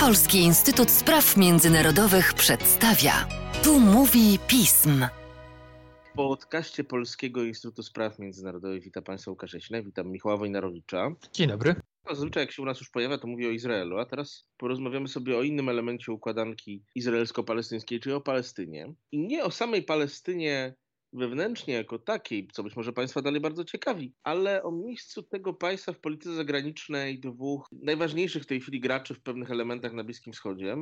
Polski Instytut Spraw Międzynarodowych przedstawia. Tu mówi pism. W podcaście Polskiego Instytutu Spraw Międzynarodowych witam Państwa Łukasz witam Michała Wojnarowicza. Dzień dobry. Zazwyczaj jak się u nas już pojawia, to mówi o Izraelu, a teraz porozmawiamy sobie o innym elemencie układanki izraelsko-palestyńskiej, czyli o Palestynie. I nie o samej Palestynie wewnętrznie jako takiej, co być może Państwa dalej bardzo ciekawi, ale o miejscu tego państwa w polityce zagranicznej dwóch najważniejszych w tej chwili graczy w pewnych elementach na Bliskim Wschodzie,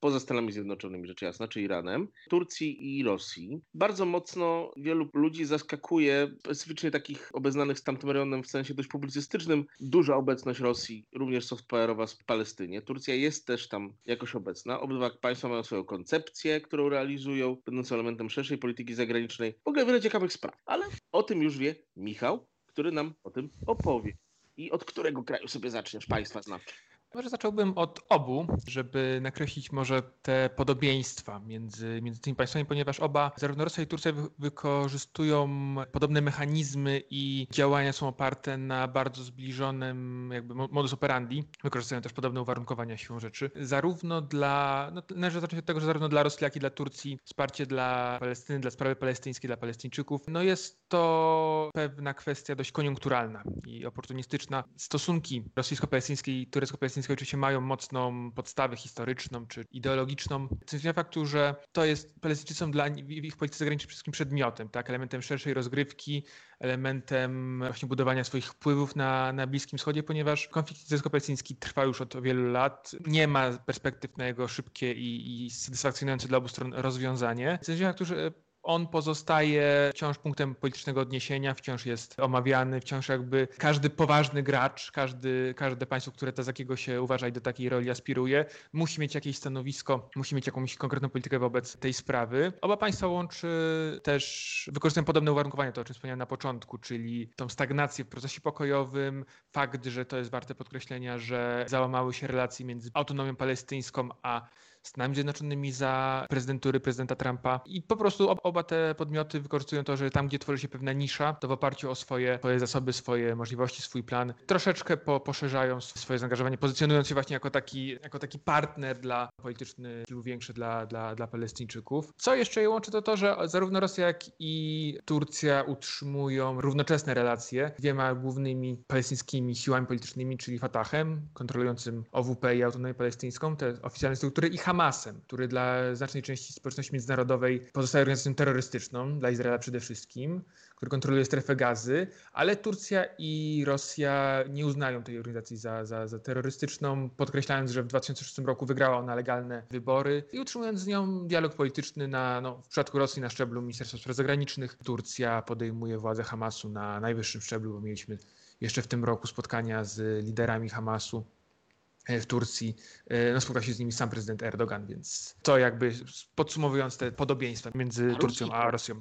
poza Stanami Zjednoczonymi, rzecz jasna, czy Iranem, Turcji i Rosji. Bardzo mocno wielu ludzi zaskakuje, specyficznie takich obeznanych z tamtym rejonem w sensie dość publicystycznym, duża obecność Rosji, również software'owa w Palestynie. Turcja jest też tam jakoś obecna. Obydwa państwa mają swoją koncepcję, którą realizują, będącą elementem szerszej polityki zagranicznej. W ogóle wiele ciekawych spraw, ale o tym już wie Michał, który nam o tym opowie. I od którego kraju sobie zaczniesz państwa znaczy? Może zacząłbym od obu, żeby nakreślić może te podobieństwa między, między tymi państwami, ponieważ oba, zarówno Rosja i Turcja, wykorzystują podobne mechanizmy i działania są oparte na bardzo zbliżonym jakby modus operandi. Wykorzystują też podobne uwarunkowania siłą rzeczy. Zarówno dla, no, należy zacząć od tego, że zarówno dla Rosji, jak i dla Turcji wsparcie dla Palestyny, dla sprawy palestyńskiej, dla Palestyńczyków, no jest to pewna kwestia dość koniunkturalna i oportunistyczna. Stosunki rosyjsko-palestyńskie i turecko-palestyńskie palestyńskie oczywiście mają mocną podstawę historyczną czy ideologiczną, co zmienia faktu, że to jest, Palestyńczycy są dla w ich polityce zagranicznej wszystkim przedmiotem, tak, elementem szerszej rozgrywki, elementem właśnie budowania swoich wpływów na, na Bliskim Wschodzie, ponieważ konflikt izraelsko-palestyński trwa już od wielu lat, nie ma perspektyw na jego szybkie i, i satysfakcjonujące dla obu stron rozwiązanie. Zmienia faktu, że on pozostaje wciąż punktem politycznego odniesienia, wciąż jest omawiany, wciąż jakby każdy poważny gracz, każdy, każde państwo, które to z jakiego się uważa i do takiej roli aspiruje, musi mieć jakieś stanowisko, musi mieć jakąś konkretną politykę wobec tej sprawy. Oba państwa łączy też, wykorzystują podobne uwarunkowania, to o czym wspomniałem na początku, czyli tą stagnację w procesie pokojowym, fakt, że to jest warte podkreślenia, że załamały się relacje między autonomią palestyńską a Stanami Zjednoczonymi za prezydentury prezydenta Trumpa i po prostu oba te podmioty wykorzystują to, że tam, gdzie tworzy się pewna nisza, to w oparciu o swoje, swoje zasoby, swoje możliwości, swój plan, troszeczkę po, poszerzają swoje zaangażowanie, pozycjonując się właśnie jako taki, jako taki partner dla polityczny, większy dla, dla, dla Palestyńczyków. Co jeszcze je łączy, to to, że zarówno Rosja, jak i Turcja utrzymują równoczesne relacje z dwiema głównymi palestyńskimi siłami politycznymi, czyli Fatahem, kontrolującym OWP i autonomię palestyńską, te oficjalne struktury, i Hamasem, który dla znacznej części społeczności międzynarodowej pozostaje organizacją terrorystyczną, dla Izraela przede wszystkim, który kontroluje strefę gazy, ale Turcja i Rosja nie uznają tej organizacji za, za, za terrorystyczną, podkreślając, że w 2006 roku wygrała ona legalne wybory i utrzymując z nią dialog polityczny na, no, w przypadku Rosji na szczeblu Ministerstwa Spraw Zagranicznych. Turcja podejmuje władzę Hamasu na najwyższym szczeblu, bo mieliśmy jeszcze w tym roku spotkania z liderami Hamasu w Turcji. E, no, spotkał się z nimi sam prezydent Erdogan, więc to jakby podsumowując te podobieństwa między a Turcją a Rosją.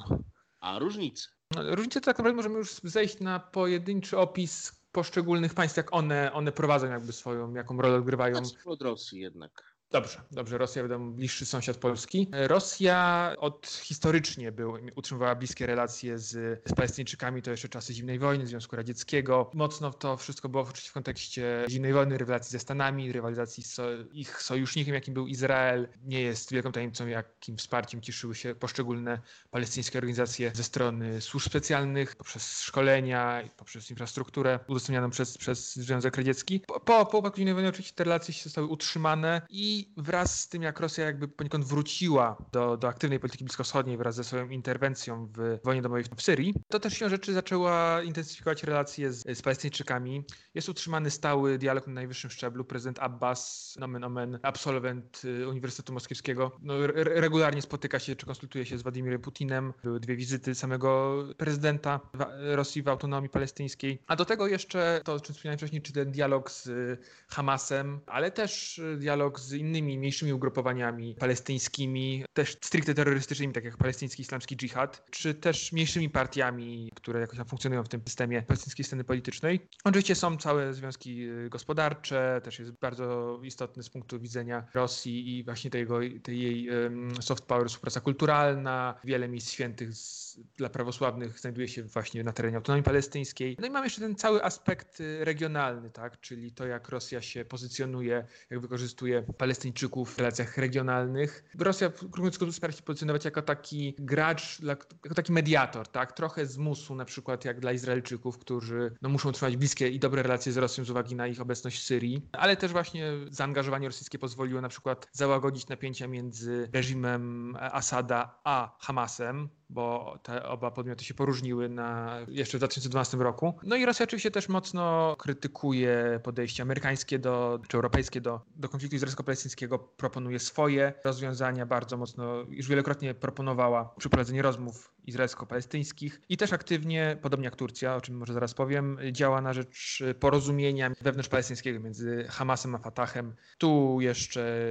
A różnice? No, różnice to tak naprawdę możemy już zejść na pojedynczy opis poszczególnych państw, jak one, one prowadzą jakby swoją, jaką rolę odgrywają. Od Rosji jednak. Dobrze, dobrze. Rosja wiadomo bliższy sąsiad Polski. Rosja od historycznie był, utrzymywała bliskie relacje z, z Palestyńczykami, to jeszcze czasy zimnej wojny, Związku Radzieckiego. Mocno to wszystko było oczywiście w kontekście zimnej wojny, rywalizacji ze Stanami, rywalizacji z so, ich sojusznikiem, jakim był Izrael. Nie jest wielką tajemnicą, jakim wsparciem cieszyły się poszczególne palestyńskie organizacje ze strony służb specjalnych, poprzez szkolenia, poprzez infrastrukturę udostępnianą przez, przez Związek Radziecki. Po, po, upadku zimnej wojny oczywiście te relacje zostały utrzymane i i wraz z tym, jak Rosja jakby poniekąd wróciła do, do aktywnej polityki bliskowschodniej wraz ze swoją interwencją w wojnie domowej w Syrii, to też się rzeczy zaczęła intensyfikować relacje z, z Palestyńczykami. Jest utrzymany stały dialog na najwyższym szczeblu. Prezydent Abbas, nomen omen, absolwent y, Uniwersytetu Moskiewskiego, no, regularnie spotyka się czy konsultuje się z Władimirem Putinem. Były dwie wizyty samego prezydenta Rosji w autonomii palestyńskiej. A do tego jeszcze to, o czym wspomniałem wcześniej, czy ten dialog z Hamasem, ale też dialog z innymi innymi mniejszymi ugrupowaniami palestyńskimi, też stricte terrorystycznymi, tak jak palestyński islamski dżihad, czy też mniejszymi partiami, które jakoś tam funkcjonują w tym systemie palestyńskiej sceny politycznej. Oczywiście są całe związki y, gospodarcze, też jest bardzo istotny z punktu widzenia Rosji i właśnie tego, tej jej soft power, współpraca kulturalna, wiele miejsc świętych z, dla prawosławnych znajduje się właśnie na terenie autonomii palestyńskiej. No i mamy jeszcze ten cały aspekt y, regionalny, tak, czyli to jak Rosja się pozycjonuje, jak wykorzystuje Palestyńczyków w relacjach regionalnych. Rosja, krótko mówiąc, stara się pozycjonować jako taki gracz, jako taki mediator, tak, trochę zmusu na przykład jak dla Izraelczyków, którzy no, muszą trzymać bliskie i dobre relacje z Rosją z uwagi na ich obecność w Syrii, ale też właśnie zaangażowanie rosyjskie pozwoliło na przykład załagodzić napięcia między reżimem Asada a Hamasem, bo te oba podmioty się poróżniły na, jeszcze w 2012 roku. No i Rosja oczywiście też mocno krytykuje podejście amerykańskie do, czy europejskie do, do konfliktu izraelsko-palestyńskiego, proponuje swoje rozwiązania, bardzo mocno, już wielokrotnie proponowała przeprowadzenie rozmów izraelsko-palestyńskich i też aktywnie, podobnie jak Turcja, o czym może zaraz powiem, działa na rzecz porozumienia wewnątrzpalestyńskiego między Hamasem a Fatahem. Tu jeszcze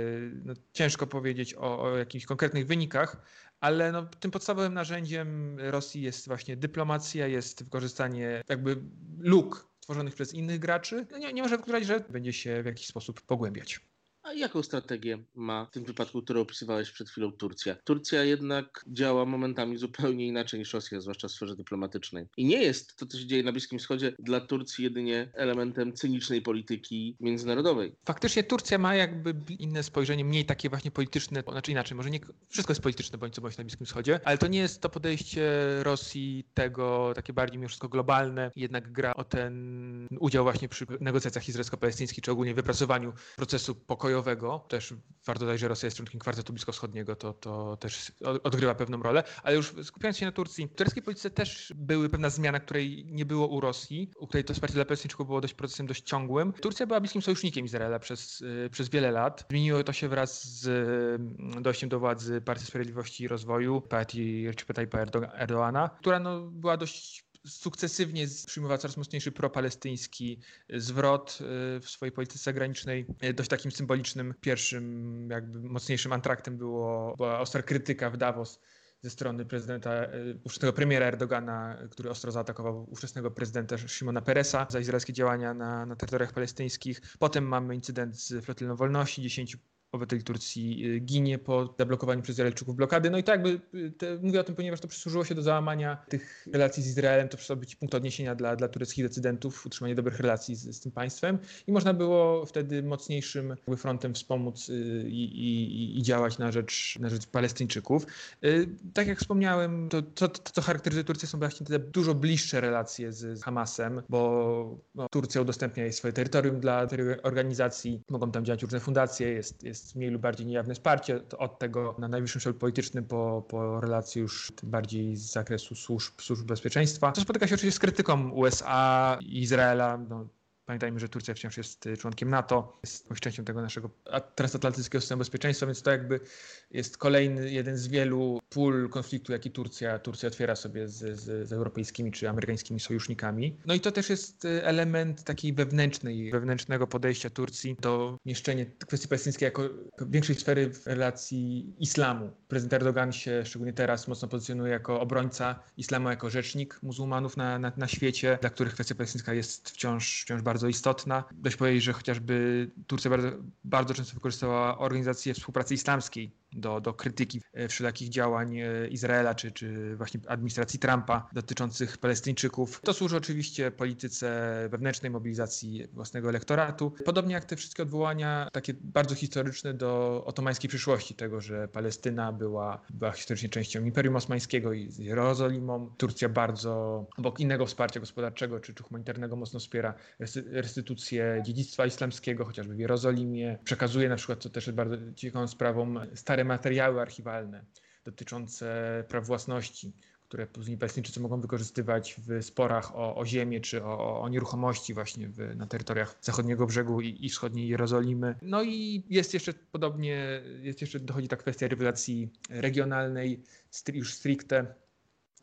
no, ciężko powiedzieć o, o jakichś konkretnych wynikach, ale no, tym podstawowym narzędziem Rosji jest właśnie dyplomacja, jest wykorzystanie jakby luk tworzonych przez innych graczy. No, nie, nie może wykluczać, że będzie się w jakiś sposób pogłębiać. A jaką strategię ma w tym wypadku, którą opisywałeś przed chwilą Turcja? Turcja jednak działa momentami zupełnie inaczej niż Rosja, zwłaszcza w sferze dyplomatycznej. I nie jest to, co się dzieje na Bliskim Wschodzie, dla Turcji jedynie elementem cynicznej polityki międzynarodowej. Faktycznie Turcja ma jakby inne spojrzenie, mniej takie właśnie polityczne, znaczy inaczej, może nie wszystko jest polityczne bądź co bądź na Bliskim Wschodzie, ale to nie jest to podejście Rosji tego takie bardziej mimo wszystko globalne, jednak gra o ten udział właśnie przy negocjacjach izraelsko-palestyńskich, czy ogólnie wypracowaniu procesu pokojowego też warto dodać, że Rosja jest członkiem kwartetu bliskowschodniego, to, to też odgrywa pewną rolę, ale już skupiając się na Turcji, w tureckiej polityce też były pewna zmiana, której nie było u Rosji, u której to wsparcie dla Palestyńczyków było dość procesem dość ciągłym. Turcja była bliskim sojusznikiem Izraela przez, y, przez wiele lat. Zmieniło to się wraz z mm, dojściem do władzy Partii Sprawiedliwości i Rozwoju, partii Recipa Tayyipa Erdoana, która no, była dość sukcesywnie przyjmowała coraz mocniejszy propalestyński zwrot y, w swojej polityce zagranicznej. Y, dość takim symbolicznym pierwszym, jakby mocniejszym antraktem było, była ostra krytyka w Davos ze strony prezydenta, ówczesnego premiera Erdogana, który ostro zaatakował ówczesnego prezydenta Szymona Peresa za izraelskie działania na, na terytoriach palestyńskich. Potem mamy incydent z flotylną wolności, 10 obywateli Turcji y, ginie po zablokowaniu przez Izraelczyków blokady. No i tak jakby y, te, mówię o tym, ponieważ to przysłużyło się do załamania tych relacji z Izraelem, to przestało być punkt odniesienia dla, dla tureckich decydentów, utrzymanie dobrych relacji z, z tym państwem i można było wtedy mocniejszym frontem wspomóc y, i, i, i, działać na rzecz, na rzecz Palestyńczyków. Tak jak wspomniałem, to, to, to co charakteryzuje Turcję są właśnie te dużo bliższe relacje z, z Hamasem, bo no, Turcja udostępnia swoje terytorium dla tej organizacji, mogą tam działać różne fundacje, jest, jest jest mniej lub bardziej niejawne wsparcie od tego na najwyższym szczeblu politycznym po, po relacje już bardziej z zakresu służb, służb bezpieczeństwa. To spotyka się oczywiście z krytyką USA Izraela. No, Pamiętajmy, że Turcja wciąż jest y, członkiem NATO, jest częścią tego naszego transatlantyckiego systemu bezpieczeństwa, więc to jakby jest kolejny jeden z wielu pól konfliktu, jaki Turcja, Turcja otwiera sobie z, z, z europejskimi czy amerykańskimi sojusznikami. No i to też jest y, element takiej wewnętrznej, wewnętrznego podejścia Turcji do mieszczenia kwestii palestyńskiej jako większej sfery w relacji islamu. Prezydent Erdogan się szczególnie teraz mocno pozycjonuje jako obrońca islamu, jako rzecznik muzułmanów na, na, na świecie, dla których kwestia palestyńska jest wciąż, wciąż bardzo bardzo istotna. Dość powiedzieć, że chociażby Turcja bardzo, bardzo często wykorzystała organizację współpracy islamskiej do, do krytyki e, wszelakich działań e, Izraela czy, czy właśnie administracji Trumpa dotyczących Palestyńczyków. To służy oczywiście polityce wewnętrznej mobilizacji własnego elektoratu. Podobnie jak te wszystkie odwołania takie bardzo historyczne do otomańskiej przyszłości, tego, że Palestyna była, była historycznie częścią Imperium Osmańskiego i z Jerozolimą. Turcja bardzo obok innego wsparcia gospodarczego czy, czy humanitarnego mocno wspiera restytucję dziedzictwa islamskiego, chociażby w Jerozolimie. Przekazuje na przykład, co też jest bardzo ciekawą sprawą, stare materiały archiwalne dotyczące praw własności, które później Palestyńczycy mogą wykorzystywać w sporach o, o ziemię czy o, o nieruchomości właśnie w, na terytoriach zachodniego brzegu i, i, wschodniej Jerozolimy. No i jest jeszcze podobnie, jest jeszcze dochodzi ta kwestia rewelacji regionalnej, już stricte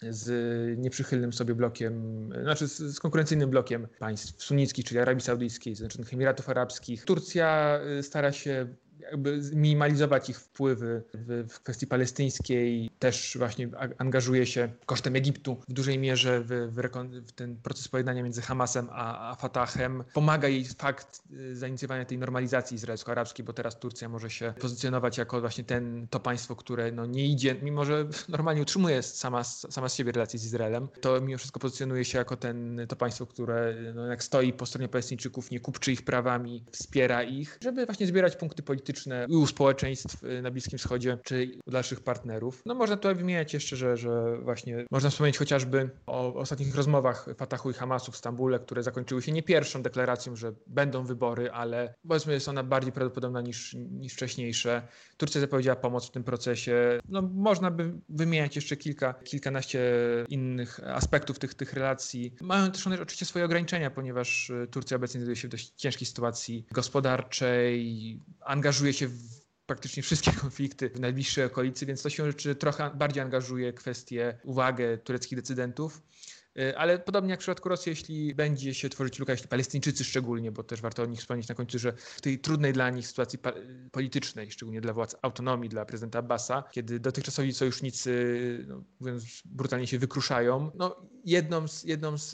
z nieprzychylnym sobie blokiem, znaczy z, z, konkurencyjnym blokiem państw sunnickich, czyli Arabii Saudyjskiej, Zjednoczonych Emiratów Arabskich. Turcja y, stara się jakby minimalizować ich wpływy w, w kwestii palestyńskiej. Też właśnie angażuje się kosztem Egiptu w dużej mierze w, w, w ten proces pojednania między Hamasem a, a Fatahem. Pomaga jej fakt y, zainicjowania tej normalizacji izraelsko-arabskiej, bo teraz Turcja może się pozycjonować jako właśnie ten, to państwo, które no nie idzie, mimo że normalnie utrzymuje sama, sama z siebie relacje z Izraelem, to mimo wszystko pozycjonuje się jako ten, to państwo, które no, jak stoi po stronie Palestyńczyków, nie kupczy ich prawami, wspiera ich, żeby właśnie zbierać punkty polityczne u społeczeństw y, na Bliskim Wschodzie, czy u dalszych partnerów. No można tutaj wymieniać jeszcze, że, że właśnie można wspomnieć chociażby o ostatnich rozmowach Fatahu i Hamasu w Stambule, które zakończyły się nie pierwszą deklaracją, że będą wybory, ale powiedzmy jest ona bardziej prawdopodobna niż, niż wcześniejsze. Turcja zapowiedziała pomoc w tym procesie. No, można by wymieniać jeszcze kilka, kilkanaście innych aspektów tych, tych relacji. Mają też one oczywiście swoje ograniczenia, ponieważ y, Turcja obecnie znajduje się w dość ciężkiej sytuacji gospodarczej, angażuje się w praktycznie wszystkie konflikty w najbliższej okolicy, więc to się trochę bardziej angażuje kwestię, uwagę tureckich decydentów. Y, ale podobnie jak w przypadku Rosji, jeśli będzie się tworzyć luka, jeśli Palestyńczycy szczególnie, bo też warto o nich wspomnieć na końcu, że w tej trudnej dla nich sytuacji politycznej, szczególnie dla władz autonomii, dla prezydenta Abbasa, kiedy dotychczasowi sojusznicy, no, mówiąc brutalnie, się wykruszają, no, jedną, z, jedną z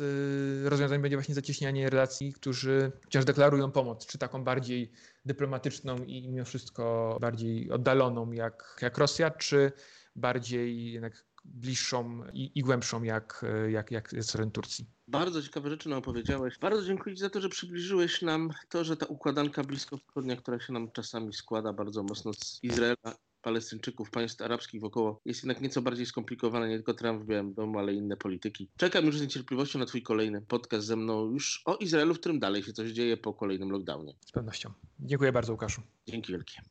y, rozwiązań będzie właśnie zacieśnianie relacji, którzy wciąż deklarują pomoc, czy taką bardziej dyplomatyczną i mimo wszystko bardziej oddaloną jak, jak Rosja, czy bardziej jednak bliższą i, i głębszą jak, jak, jak jest teren Turcji. Bardzo ciekawe rzeczy nam opowiedziałeś. Bardzo dziękuję Ci za to, że przybliżyłeś nam to, że ta układanka bliskowschodnia, która się nam czasami składa bardzo mocno z Izraela, Palestyńczyków, państw arabskich wokoło jest jednak nieco bardziej skomplikowana, nie tylko Trump w Białym Domu, ale inne polityki. Czekam już z niecierpliwością na Twój kolejny podcast ze mną już o Izraelu, w którym dalej się coś dzieje po kolejnym lockdownie. Z pewnością. Dziękuję bardzo, Łukaszu. Dzięki wielkie.